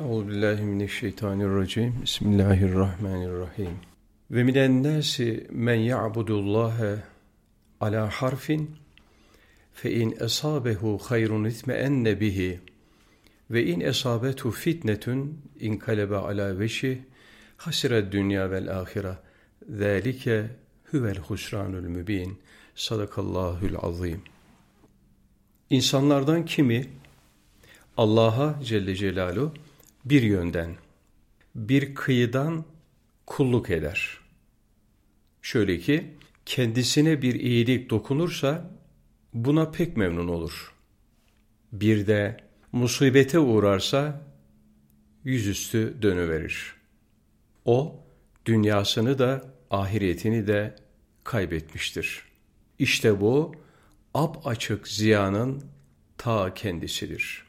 Euzu billahi mineşşeytanirracim. Bismillahirrahmanirrahim. Ve minen nasi men ya'budullaha ala harfin fe in esabehu hayrun itmeenne bihi ve in esabetu fitnetun in kalebe ala veşi hasire dünya vel ahire zalike huvel husranul mübin sadakallahul azim İnsanlardan kimi Allah'a Celle Celaluhu bir yönden, bir kıyıdan kulluk eder. Şöyle ki, kendisine bir iyilik dokunursa buna pek memnun olur. Bir de musibete uğrarsa yüzüstü dönüverir. O, dünyasını da ahiretini de kaybetmiştir. İşte bu, ap açık ziyanın ta kendisidir.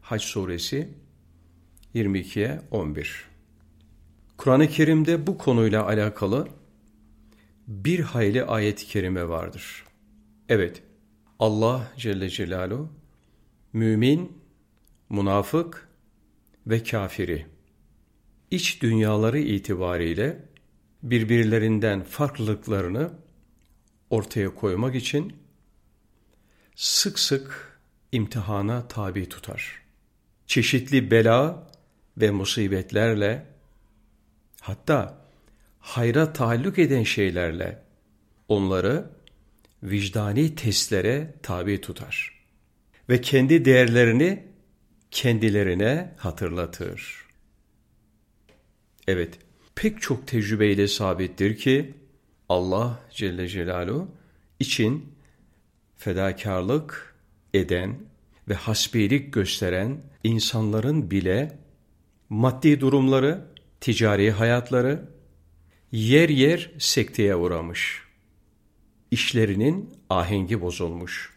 Haç suresi 22'ye 11 Kur'an-ı Kerim'de bu konuyla alakalı bir hayli ayet-i kerime vardır. Evet, Allah Celle Celaluhu mümin, münafık ve kafiri iç dünyaları itibariyle birbirlerinden farklılıklarını ortaya koymak için sık sık imtihana tabi tutar. Çeşitli bela ve musibetlerle hatta hayra taalluk eden şeylerle onları vicdani testlere tabi tutar ve kendi değerlerini kendilerine hatırlatır. Evet, pek çok tecrübeyle sabittir ki Allah Celle Celaluhu için fedakarlık eden ve hasbilik gösteren insanların bile maddi durumları, ticari hayatları yer yer sekteye uğramış. İşlerinin ahengi bozulmuş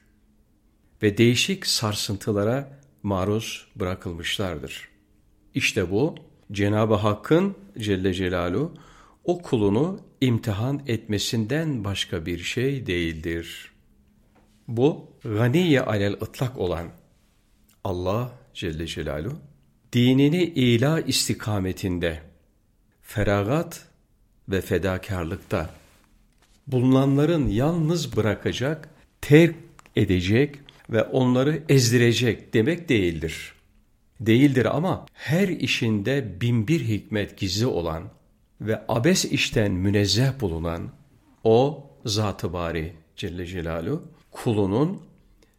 ve değişik sarsıntılara maruz bırakılmışlardır. İşte bu Cenab-ı Hakk'ın Celle Celaluhu o kulunu imtihan etmesinden başka bir şey değildir. Bu ganiye alel ıtlak olan Allah Celle Celaluhu dinini ila istikametinde feragat ve fedakarlıkta bulunanların yalnız bırakacak, terk edecek ve onları ezdirecek demek değildir. Değildir ama her işinde binbir hikmet gizli olan ve abes işten münezzeh bulunan o Zat-ı Bari Celle Celaluhu kulunun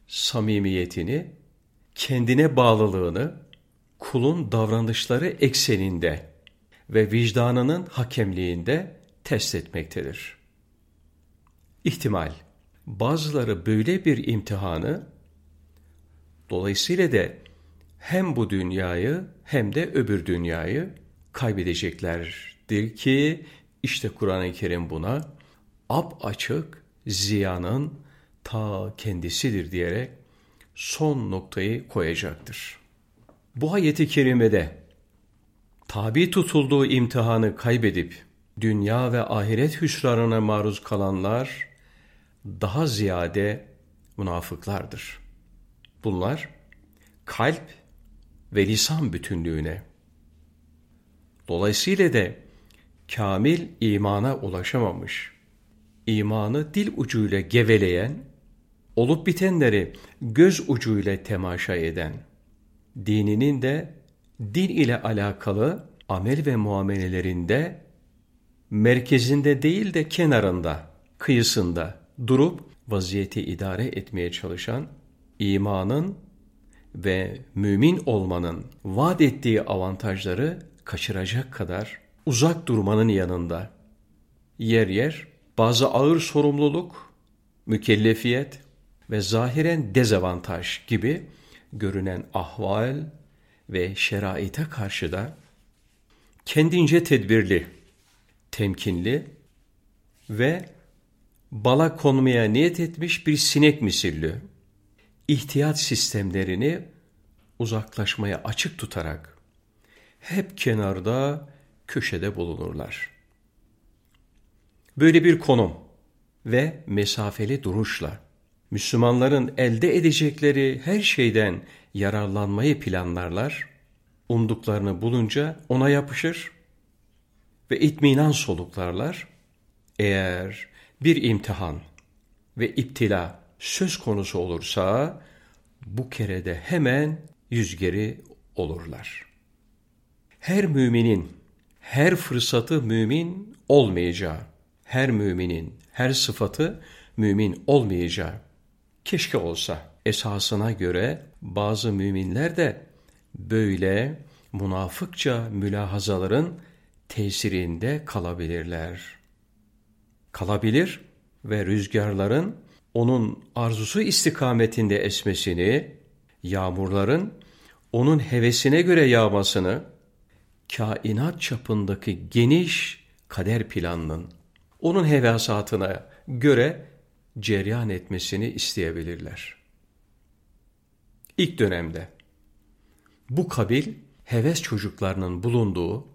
samimiyetini, kendine bağlılığını kulun davranışları ekseninde ve vicdanının hakemliğinde test etmektedir. İhtimal, bazıları böyle bir imtihanı, dolayısıyla da hem bu dünyayı hem de öbür dünyayı kaybedeceklerdir ki, işte Kur'an-ı Kerim buna ap açık ziyanın ta kendisidir diyerek son noktayı koyacaktır. Bu ayeti kerimede tabi tutulduğu imtihanı kaybedip dünya ve ahiret hüsranına maruz kalanlar daha ziyade münafıklardır. Bunlar kalp ve lisan bütünlüğüne dolayısıyla da kamil imana ulaşamamış, imanı dil ucuyla geveleyen, olup bitenleri göz ucuyla temaşa eden, dininin de din ile alakalı amel ve muamelelerinde merkezinde değil de kenarında, kıyısında durup vaziyeti idare etmeye çalışan imanın ve mümin olmanın vaat ettiği avantajları kaçıracak kadar uzak durmanın yanında. Yer yer bazı ağır sorumluluk, mükellefiyet ve zahiren dezavantaj gibi görünen ahval ve şeraite karşı da kendince tedbirli, temkinli ve bala konmaya niyet etmiş bir sinek misilli ihtiyat sistemlerini uzaklaşmaya açık tutarak hep kenarda, köşede bulunurlar. Böyle bir konum ve mesafeli duruşla Müslümanların elde edecekleri her şeyden yararlanmayı planlarlar umduklarını bulunca ona yapışır ve itminan soluklarlar. Eğer bir imtihan ve iptila söz konusu olursa bu kerede hemen yüzgeri olurlar. Her müminin her fırsatı mümin olmayacağı, her müminin her sıfatı mümin olmayacağı keşke olsa esasına göre bazı müminler de böyle münafıkça mülahazaların tesirinde kalabilirler. Kalabilir ve rüzgarların onun arzusu istikametinde esmesini, yağmurların onun hevesine göre yağmasını, kainat çapındaki geniş kader planının onun hevasatına göre ceryan etmesini isteyebilirler. İlk dönemde bu kabil heves çocuklarının bulunduğu,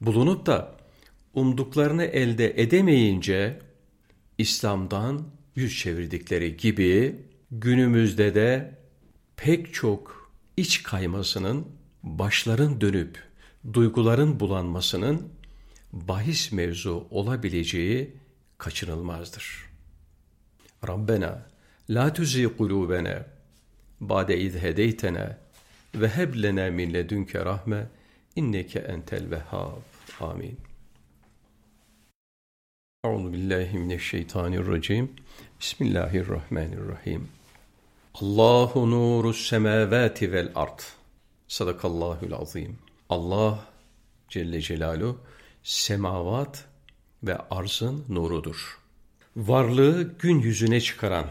bulunup da umduklarını elde edemeyince İslam'dan yüz çevirdikleri gibi günümüzde de pek çok iç kaymasının, başların dönüp duyguların bulanmasının bahis mevzu olabileceği kaçınılmazdır. Rabbena la tuzi kulubena ba'de iz hedeytena ve heb lena min ledunke rahme inneke entel vehhab. Amin. Euzu billahi mineşşeytanirracim. Bismillahirrahmanirrahim. Allahu nurus semavati vel ard. Sadakallahul azim. Allah Celle Celaluhu semavat ve arzın nurudur. Varlığı gün yüzüne çıkaran,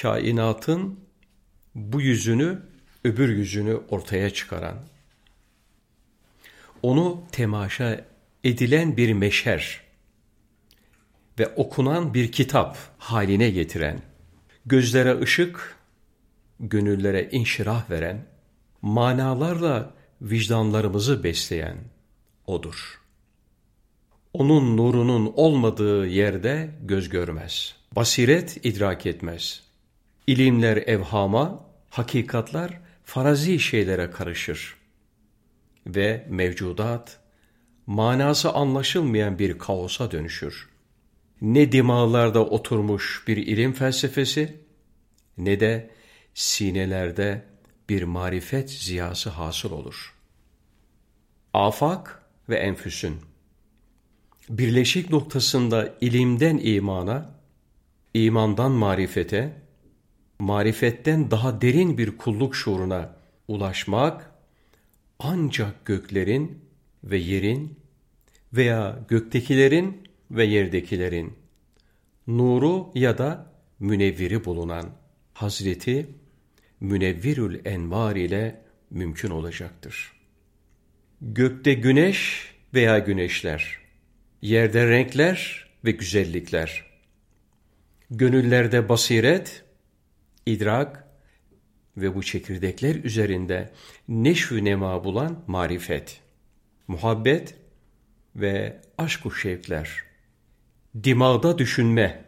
kainatın bu yüzünü, öbür yüzünü ortaya çıkaran, onu temaşa edilen bir meşer ve okunan bir kitap haline getiren, gözlere ışık, gönüllere inşirah veren, manalarla vicdanlarımızı besleyen O'dur. Onun nurunun olmadığı yerde göz görmez. Basiret idrak etmez. İlimler evhama, hakikatlar farazi şeylere karışır. Ve mevcudat, manası anlaşılmayan bir kaosa dönüşür. Ne dimağlarda oturmuş bir ilim felsefesi, ne de sinelerde bir marifet ziyası hasıl olur. Afak ve enfüsün birleşik noktasında ilimden imana, imandan marifete, marifetten daha derin bir kulluk şuuruna ulaşmak ancak göklerin ve yerin veya göktekilerin ve yerdekilerin nuru ya da münevviri bulunan Hazreti Münevvirül Envar ile mümkün olacaktır. Gökte güneş veya güneşler, yerde renkler ve güzellikler, gönüllerde basiret, idrak ve bu çekirdekler üzerinde neşvü nema bulan marifet, muhabbet ve aşk-ı şevkler, dimağda düşünme,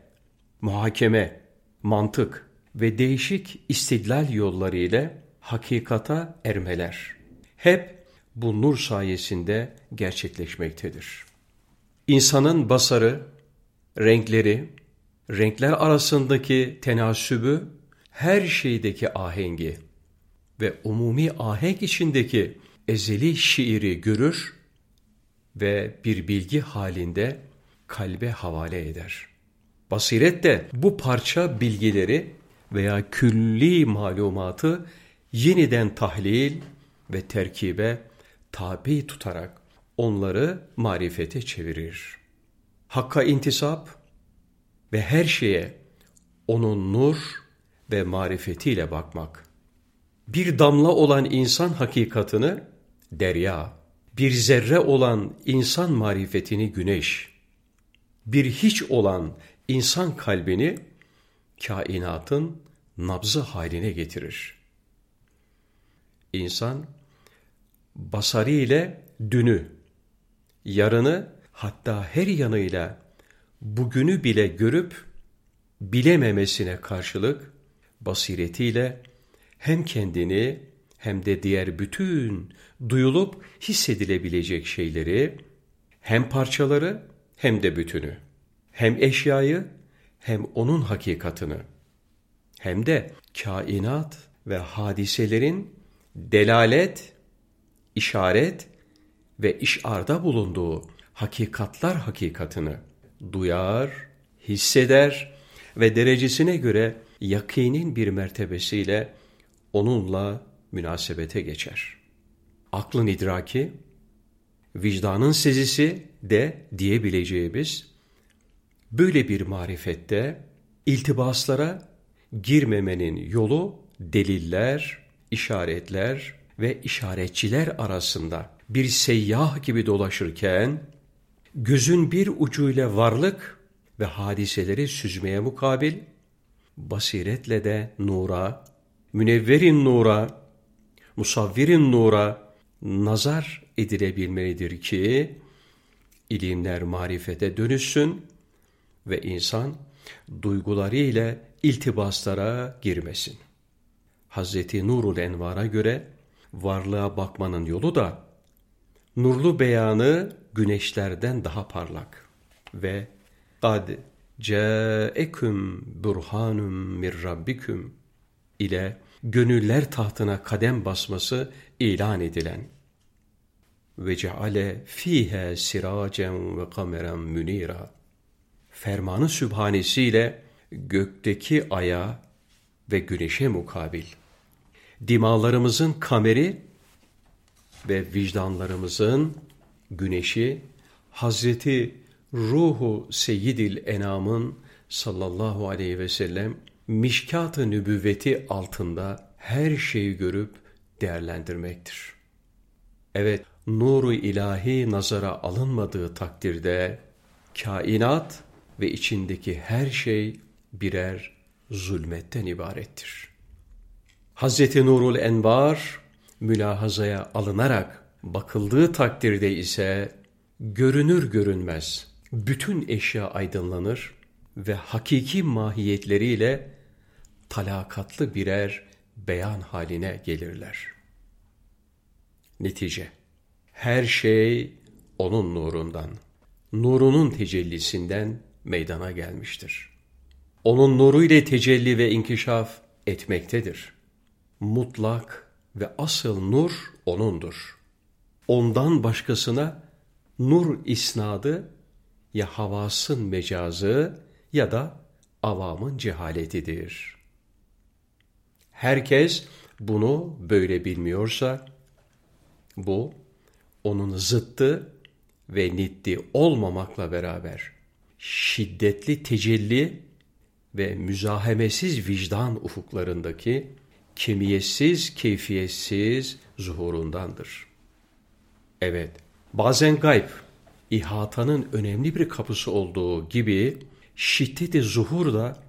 muhakeme, mantık ve değişik istidlal yolları ile hakikata ermeler. Hep bu nur sayesinde gerçekleşmektedir. İnsanın basarı, renkleri, renkler arasındaki tenasübü, her şeydeki ahengi ve umumi ahenk içindeki ezeli şiiri görür ve bir bilgi halinde kalbe havale eder. Basiret de bu parça bilgileri veya külli malumatı yeniden tahlil ve terkibe tabi tutarak onları marifete çevirir. Hakka intisap ve her şeye onun nur ve marifetiyle bakmak. Bir damla olan insan hakikatını derya, bir zerre olan insan marifetini güneş, bir hiç olan insan kalbini kainatın nabzı haline getirir. İnsan basarı ile dünü, yarını hatta her yanıyla bugünü bile görüp bilememesine karşılık basiretiyle hem kendini hem de diğer bütün duyulup hissedilebilecek şeyleri hem parçaları hem de bütünü, hem eşyayı hem onun hakikatını, hem de kainat ve hadiselerin delalet, işaret ve işarda bulunduğu hakikatlar hakikatını duyar, hisseder ve derecesine göre yakinin bir mertebesiyle onunla münasebete geçer. Aklın idraki, vicdanın sezisi de diyebileceğimiz böyle bir marifette iltibaslara girmemenin yolu deliller, işaretler ve işaretçiler arasında bir seyyah gibi dolaşırken gözün bir ucuyla varlık ve hadiseleri süzmeye mukabil basiretle de nura, münevverin nura, musavvirin nura nazar edilebilmelidir ki ilimler marifete dönüşsün ve insan duyguları ile iltibaslara girmesin. Hazreti Nurul Envar'a göre varlığa bakmanın yolu da nurlu beyanı güneşlerden daha parlak. Ve kad caekum burhanum mir rabbikum ile gönüller tahtına kadem basması ilan edilen. Ve ceale fiha siracen ve kameran münira fermanı sübhanesiyle gökteki aya ve güneşe mukabil dimalarımızın kameri ve vicdanlarımızın güneşi Hazreti Ruhu Seyyidil Enam'ın sallallahu aleyhi ve sellem mişkat-ı nübüvveti altında her şeyi görüp değerlendirmektir. Evet, nuru ilahi nazara alınmadığı takdirde kainat ve içindeki her şey birer zulmetten ibarettir. Hazreti Nurul Envar mülahazaya alınarak bakıldığı takdirde ise görünür görünmez bütün eşya aydınlanır ve hakiki mahiyetleriyle talakatlı birer beyan haline gelirler. Netice Her şey onun nurundan, nurunun tecellisinden meydana gelmiştir. Onun nuru ile tecelli ve inkişaf etmektedir. Mutlak ve asıl nur O'nundur. Ondan başkasına nur isnadı ya havasın mecazı ya da avamın cehaletidir. Herkes bunu böyle bilmiyorsa, bu onun zıttı ve niddi olmamakla beraber şiddetli tecelli ve müzahemesiz vicdan ufuklarındaki kemiyetsiz, keyfiyetsiz zuhurundandır. Evet, bazen gayb, ihatanın önemli bir kapısı olduğu gibi şiddeti zuhur da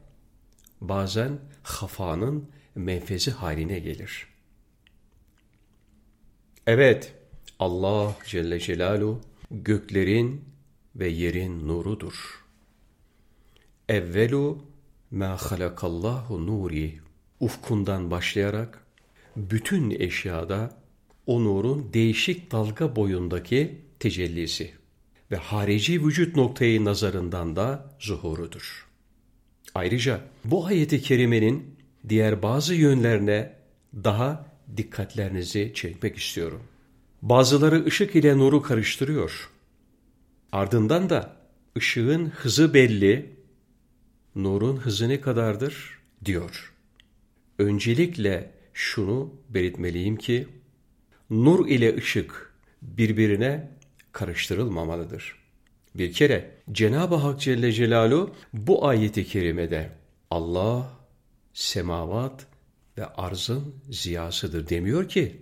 bazen hafanın menfezi haline gelir. Evet, Allah Celle Celaluhu göklerin ve yerin nurudur. Evvelu ma halakallahu nuri ufkundan başlayarak bütün eşyada o nurun değişik dalga boyundaki tecellisi ve harici vücut noktayı nazarından da zuhurudur. Ayrıca bu ayeti kerimenin diğer bazı yönlerine daha dikkatlerinizi çekmek istiyorum. Bazıları ışık ile nuru karıştırıyor. Ardından da ışığın hızı belli, nurun hızı ne kadardır diyor. Öncelikle şunu belirtmeliyim ki, nur ile ışık birbirine karıştırılmamalıdır. Bir kere Cenab-ı Hak Celle Celaluhu bu ayeti kerimede Allah semavat ve arzın ziyasıdır demiyor ki.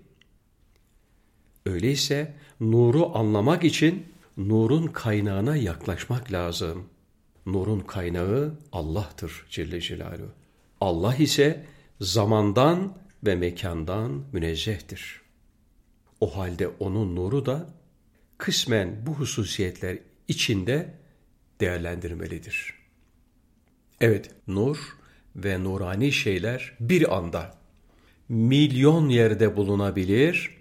Öyleyse nuru anlamak için nurun kaynağına yaklaşmak lazım. Nurun kaynağı Allah'tır Celle Celaluhu. Allah ise zamandan ve mekandan münezzehtir. O halde onun nuru da kısmen bu hususiyetler içinde değerlendirmelidir. Evet, nur ve nurani şeyler bir anda milyon yerde bulunabilir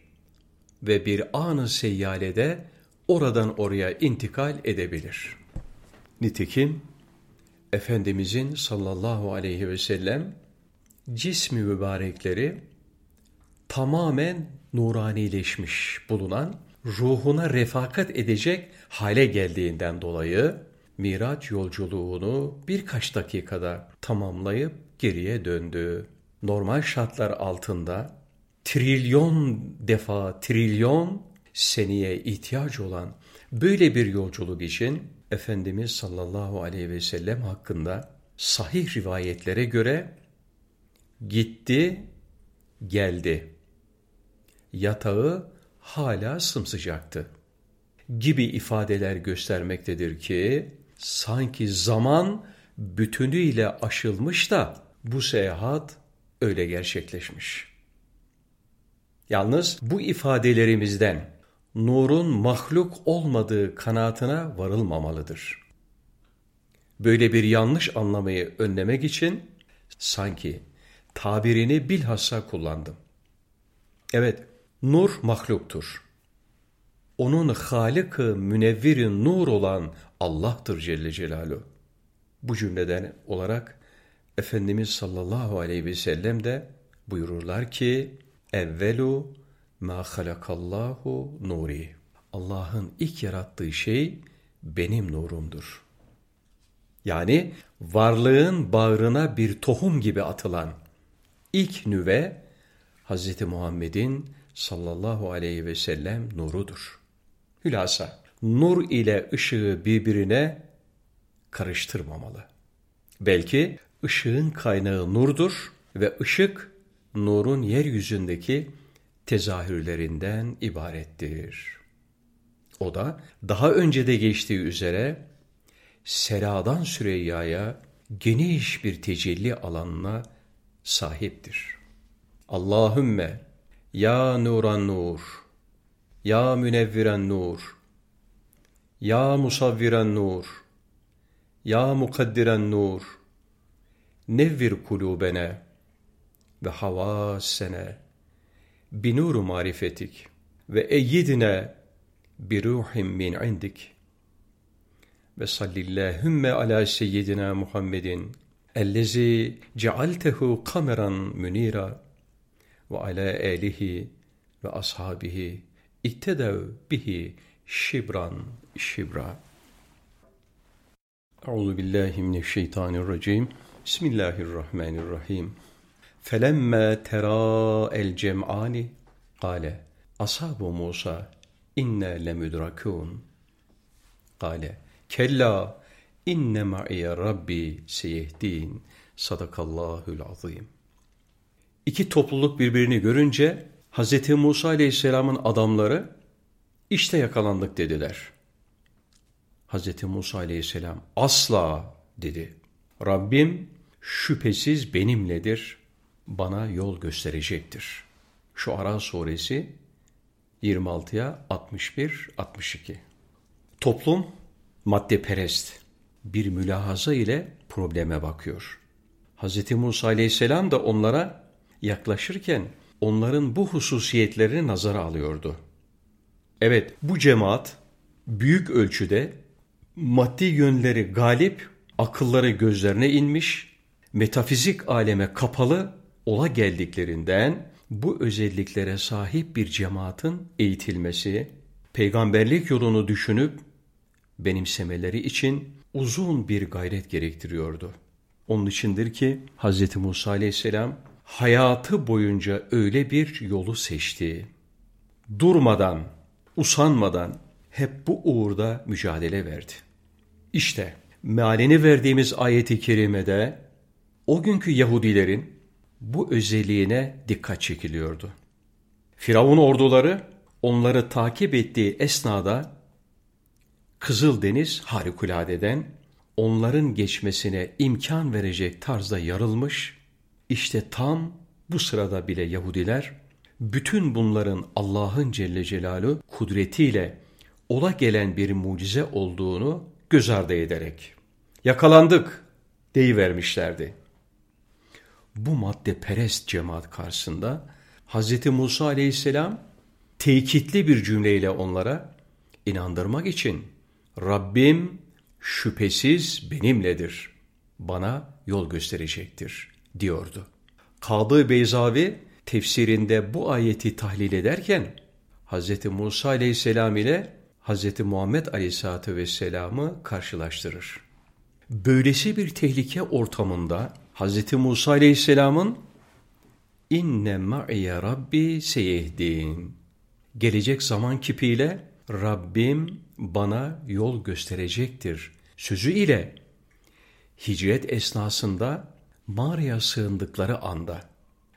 ve bir anı seyyalede oradan oraya intikal edebilir. Nitekim Efendimizin sallallahu aleyhi ve sellem cismi mübarekleri tamamen nuranileşmiş bulunan ruhuna refakat edecek hale geldiğinden dolayı Miraç yolculuğunu birkaç dakikada tamamlayıp geriye döndü. Normal şartlar altında trilyon defa trilyon seneye ihtiyaç olan böyle bir yolculuk için Efendimiz sallallahu aleyhi ve sellem hakkında sahih rivayetlere göre gitti, geldi. Yatağı hala sımsıcaktı gibi ifadeler göstermektedir ki sanki zaman bütünüyle aşılmış da bu seyahat öyle gerçekleşmiş. Yalnız bu ifadelerimizden nurun mahluk olmadığı kanaatına varılmamalıdır. Böyle bir yanlış anlamayı önlemek için sanki tabirini bilhassa kullandım. Evet, nur mahluktur. Onun Halık-ı Nur olan Allah'tır Celle Celaluhu. Bu cümleden olarak Efendimiz sallallahu aleyhi ve sellem de buyururlar ki evvelu ma halakallahu nuri. Allah'ın ilk yarattığı şey benim nurumdur. Yani varlığın bağrına bir tohum gibi atılan ilk nüve Hz. Muhammed'in sallallahu aleyhi ve sellem nurudur. Hülasa, nur ile ışığı birbirine karıştırmamalı. Belki ışığın kaynağı nurdur ve ışık nurun yeryüzündeki tezahürlerinden ibarettir. O da daha önce de geçtiği üzere Sera'dan Süreyya'ya geniş bir tecelli alanına sahiptir. Allahümme ya nuran nur, ya münevviren nur, ya musavviren nur, ya mukaddiren nur, nevvir kulubene ve havasene binuru marifetik ve eyyidine bi ruhim min indik ve sallillahümme ala seyyidina Muhammedin ellezi cealtehu kameran münira ve ala alihi ve ashabihi ittedev bihi şibran şibra. Euzu billahi mineşşeytanirracim. Bismillahirrahmanirrahim. Felemme tera el cem'ani kale ashabu Musa inne lemudrakun. Kale kella inne ma'iye rabbi seyehdin. Sadakallahul azim. İki topluluk birbirini görünce Hz. Musa aleyhisselamın adamları işte yakalandık dediler. Hz. Musa aleyhisselam asla dedi. Rabbim şüphesiz benimledir, bana yol gösterecektir. Şu Ara suresi 26'ya 61-62. Toplum maddeperest bir mülahaza ile probleme bakıyor. Hz. Musa aleyhisselam da onlara yaklaşırken onların bu hususiyetlerini nazara alıyordu. Evet bu cemaat büyük ölçüde maddi yönleri galip, akılları gözlerine inmiş, metafizik aleme kapalı ola geldiklerinden bu özelliklere sahip bir cemaatin eğitilmesi, peygamberlik yolunu düşünüp benimsemeleri için uzun bir gayret gerektiriyordu. Onun içindir ki Hz. Musa aleyhisselam hayatı boyunca öyle bir yolu seçti. Durmadan, usanmadan hep bu uğurda mücadele verdi. İşte mealini verdiğimiz ayeti kerimede o günkü Yahudilerin bu özelliğine dikkat çekiliyordu. Firavun orduları onları takip ettiği esnada Kızıldeniz harikuladeden onların geçmesine imkan verecek tarzda yarılmış işte tam bu sırada bile Yahudiler bütün bunların Allah'ın Celle Celaluhu kudretiyle ola gelen bir mucize olduğunu göz ardı ederek yakalandık deyivermişlerdi. bu madde perest cemaat karşısında Hz. Musa aleyhisselam tekitli bir cümleyle onlara inandırmak için Rabbim şüphesiz benimledir, bana yol gösterecektir diyordu. Kadı Beyzavi tefsirinde bu ayeti tahlil ederken Hz. Musa aleyhisselam ile Hz. Muhammed aleyhisselatü vesselam'ı karşılaştırır. Böylesi bir tehlike ortamında Hz. Musa aleyhisselamın inne ma'iye rabbi seyehdin gelecek zaman kipiyle Rabbim bana yol gösterecektir sözü ile hicret esnasında mağaraya sığındıkları anda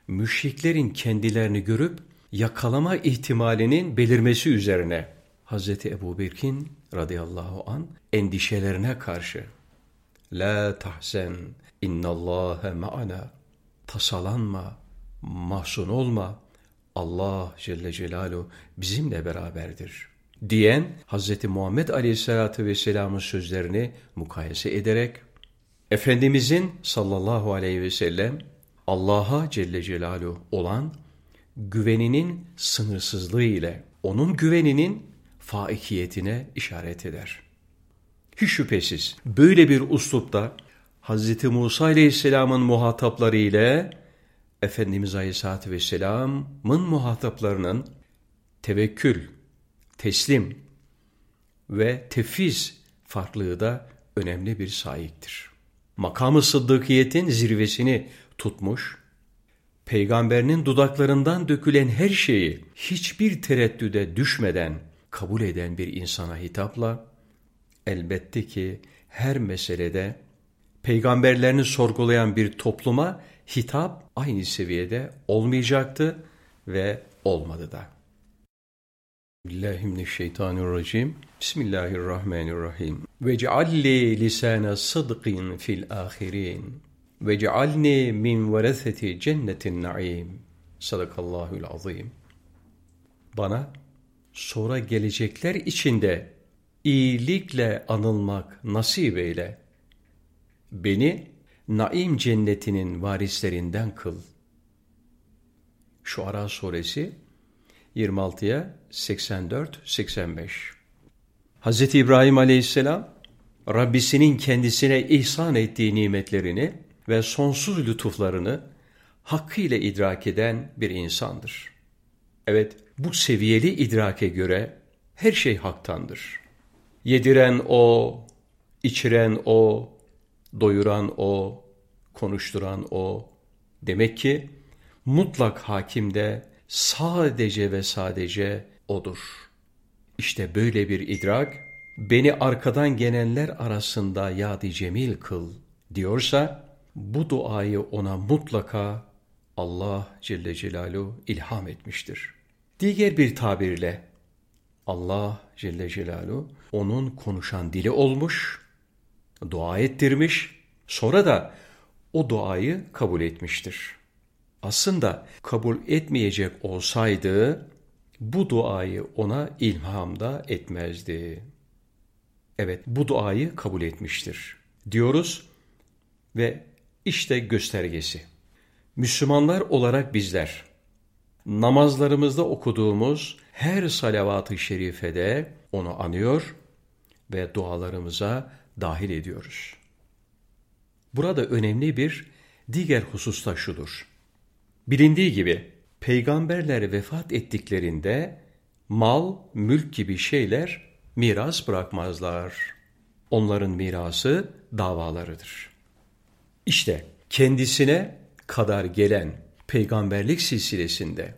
müşriklerin kendilerini görüp yakalama ihtimalinin belirmesi üzerine Hz. Ebu Bekir'in radıyallahu an endişelerine karşı La tahzen innallâhe ma'ana tasalanma, mahzun olma, Allah Celle Celaluhu bizimle beraberdir diyen Hz. Muhammed Aleyhisselatü Vesselam'ın sözlerini mukayese ederek Efendimizin sallallahu aleyhi ve sellem Allah'a Celle Celaluhu olan güveninin sınırsızlığı ile onun güveninin faikiyetine işaret eder. Hiç şüphesiz böyle bir uslupta Hz. Musa Aleyhisselam'ın muhatapları ile Efendimiz Aleyhisselatü Vesselam'ın muhataplarının tevekkül, teslim ve tefiz farklılığı da önemli bir sahiptir. Makamı sıddıkiyetin zirvesini tutmuş, peygamberinin dudaklarından dökülen her şeyi hiçbir tereddüde düşmeden kabul eden bir insana hitapla, elbette ki her meselede peygamberlerini sorgulayan bir topluma hitap aynı seviyede olmayacaktı ve olmadı da. Bismillahirrahmanirrahim. Bismillahirrahmanirrahim. Ve cealli lisane sıdkın fil ahirin. Ve cealni min vereseti cennetin naim. Sadakallahul azim. Bana sonra gelecekler içinde iyilikle anılmak nasip eyle. Beni naim cennetinin varislerinden kıl. Şuara suresi 26'ya 84-85 Hz. İbrahim aleyhisselam Rabbisinin kendisine ihsan ettiği nimetlerini ve sonsuz lütuflarını hakkıyla idrak eden bir insandır. Evet, bu seviyeli idrake göre her şey haktandır. Yediren O, içiren O, doyuran O, konuşturan O. Demek ki mutlak hakimde sadece ve sadece O'dur. İşte böyle bir idrak, beni arkadan gelenler arasında yadi cemil kıl diyorsa, bu duayı ona mutlaka Allah Celle Celaluhu ilham etmiştir. Diğer bir tabirle Allah Celle Celaluhu onun konuşan dili olmuş, dua ettirmiş, sonra da o duayı kabul etmiştir. Aslında kabul etmeyecek olsaydı bu duayı ona ilhamda etmezdi. Evet bu duayı kabul etmiştir diyoruz ve işte göstergesi. Müslümanlar olarak bizler namazlarımızda okuduğumuz her salavat-ı şerifede onu anıyor ve dualarımıza dahil ediyoruz. Burada önemli bir diğer hususta şudur. Bilindiği gibi peygamberler vefat ettiklerinde mal, mülk gibi şeyler miras bırakmazlar. Onların mirası davalarıdır. İşte kendisine kadar gelen peygamberlik silsilesinde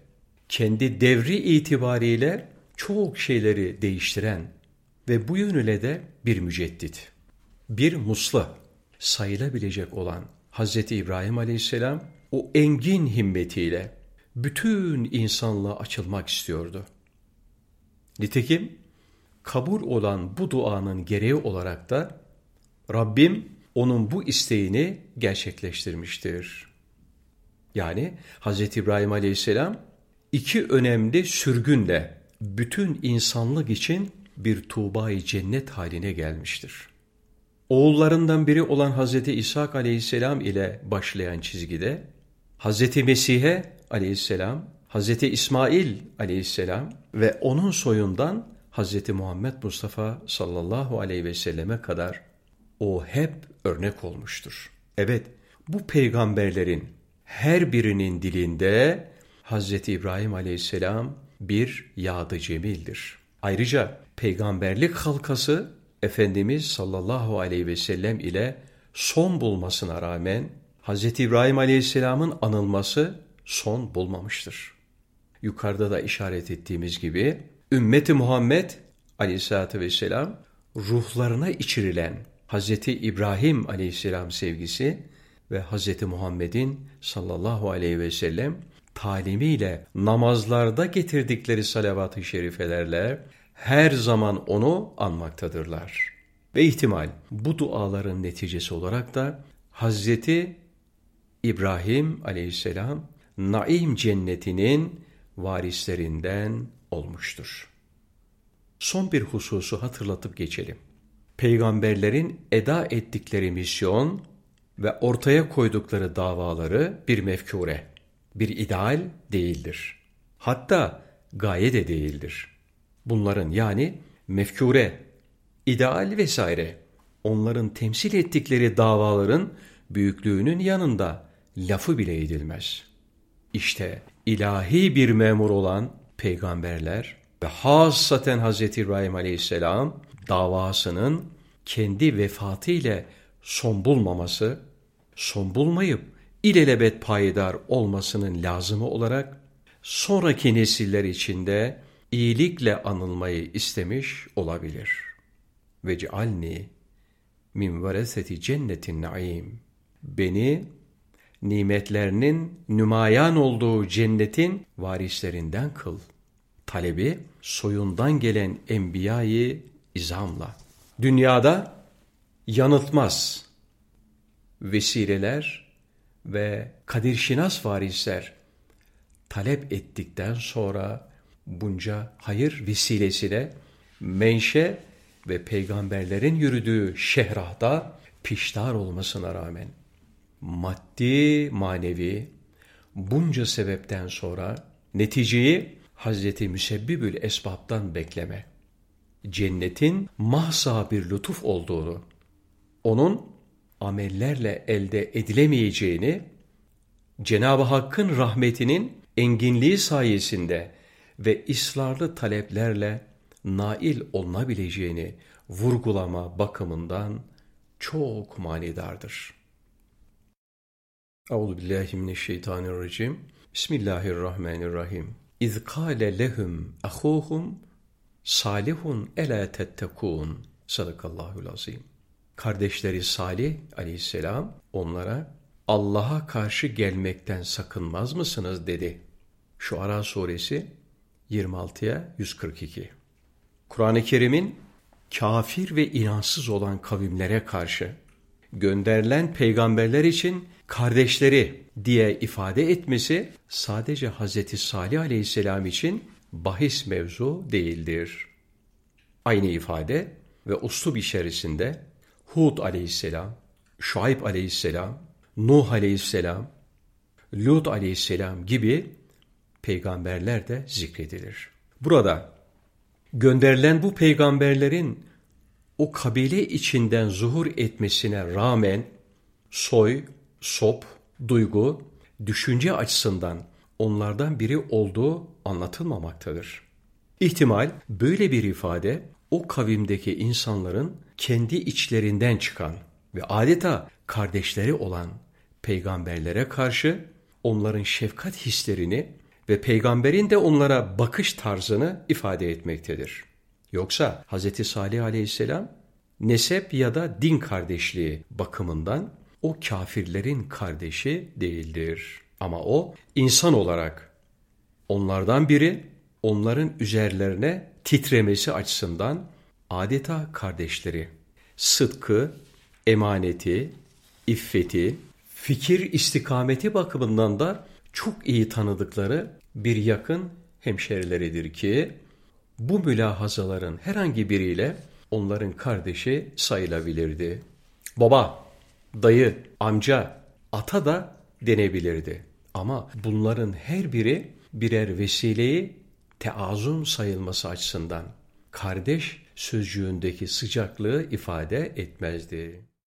kendi devri itibariyle çok şeyleri değiştiren ve bu yönüyle de bir müceddit, bir musla sayılabilecek olan Hz. İbrahim aleyhisselam o engin himmetiyle bütün insanlığa açılmak istiyordu. Nitekim kabul olan bu duanın gereği olarak da Rabbim onun bu isteğini gerçekleştirmiştir. Yani Hz. İbrahim aleyhisselam iki önemli sürgünle bütün insanlık için bir tuğba cennet haline gelmiştir. Oğullarından biri olan Hz. İshak aleyhisselam ile başlayan çizgide Hazreti Mesih'e aleyhisselam, Hazreti İsmail aleyhisselam ve onun soyundan Hazreti Muhammed Mustafa sallallahu aleyhi ve selleme kadar o hep örnek olmuştur. Evet, bu peygamberlerin her birinin dilinde Hazreti İbrahim aleyhisselam bir yadı cemildir. Ayrıca peygamberlik halkası Efendimiz sallallahu aleyhi ve sellem ile son bulmasına rağmen Hz. İbrahim aleyhisselamın anılması son bulmamıştır. Yukarıda da işaret ettiğimiz gibi ümmeti Muhammed aleyhissalatü vesselam ruhlarına içirilen Hz. İbrahim aleyhisselam sevgisi ve Hz. Muhammed'in sallallahu aleyhi ve sellem talimiyle namazlarda getirdikleri salavat-ı şerifelerle her zaman onu anmaktadırlar. Ve ihtimal bu duaların neticesi olarak da Hazreti İbrahim aleyhisselam Naim cennetinin varislerinden olmuştur. Son bir hususu hatırlatıp geçelim. Peygamberlerin eda ettikleri misyon ve ortaya koydukları davaları bir mefkure, bir ideal değildir. Hatta gaye de değildir. Bunların yani mefkure, ideal vesaire onların temsil ettikleri davaların büyüklüğünün yanında lafı bile edilmez. İşte ilahi bir memur olan peygamberler ve hassaten Hz. İbrahim aleyhisselam davasının kendi vefatı ile son bulmaması, son bulmayıp ilelebet payidar olmasının lazımı olarak sonraki nesiller içinde iyilikle anılmayı istemiş olabilir. Ve cealni min cennetin naim. Beni nimetlerinin nümayan olduğu cennetin varislerinden kıl. Talebi soyundan gelen enbiyayı izamla. Dünyada yanıltmaz vesileler ve kadirşinas varisler talep ettikten sonra bunca hayır vesilesiyle menşe ve peygamberlerin yürüdüğü şehrahda piştar olmasına rağmen maddi manevi bunca sebepten sonra neticeyi Hazreti Müsebbibül Esbab'dan bekleme. Cennetin mahsa bir lütuf olduğunu, onun amellerle elde edilemeyeceğini, Cenab-ı Hakk'ın rahmetinin enginliği sayesinde ve ısrarlı taleplerle nail olunabileceğini vurgulama bakımından çok manidardır. Euzu billahi mineşşeytanirracim. Bismillahirrahmanirrahim. İz kâle lehum ahuhum salihun ela tettekûn. Sadakallahul azim. Kardeşleri Salih aleyhisselam onlara Allah'a karşı gelmekten sakınmaz mısınız dedi. Şu Ara suresi 26'ya 142. Kur'an-ı Kerim'in kafir ve inansız olan kavimlere karşı gönderilen peygamberler için kardeşleri diye ifade etmesi sadece Hz. Salih aleyhisselam için bahis mevzu değildir. Aynı ifade ve uslub içerisinde Hud aleyhisselam, Şuayb aleyhisselam, Nuh aleyhisselam, Lut aleyhisselam gibi peygamberler de zikredilir. Burada gönderilen bu peygamberlerin o kabile içinden zuhur etmesine rağmen soy, sop, duygu, düşünce açısından onlardan biri olduğu anlatılmamaktadır. İhtimal böyle bir ifade o kavimdeki insanların kendi içlerinden çıkan ve adeta kardeşleri olan peygamberlere karşı onların şefkat hislerini ve peygamberin de onlara bakış tarzını ifade etmektedir. Yoksa Hz. Salih aleyhisselam nesep ya da din kardeşliği bakımından o kafirlerin kardeşi değildir. Ama o insan olarak onlardan biri onların üzerlerine titremesi açısından adeta kardeşleri. Sıdkı, emaneti, iffeti, fikir istikameti bakımından da çok iyi tanıdıkları bir yakın hemşerileridir ki bu mülahazaların herhangi biriyle onların kardeşi sayılabilirdi. Baba, dayı, amca, ata da denebilirdi. Ama bunların her biri birer vesileyi teazun sayılması açısından kardeş sözcüğündeki sıcaklığı ifade etmezdi.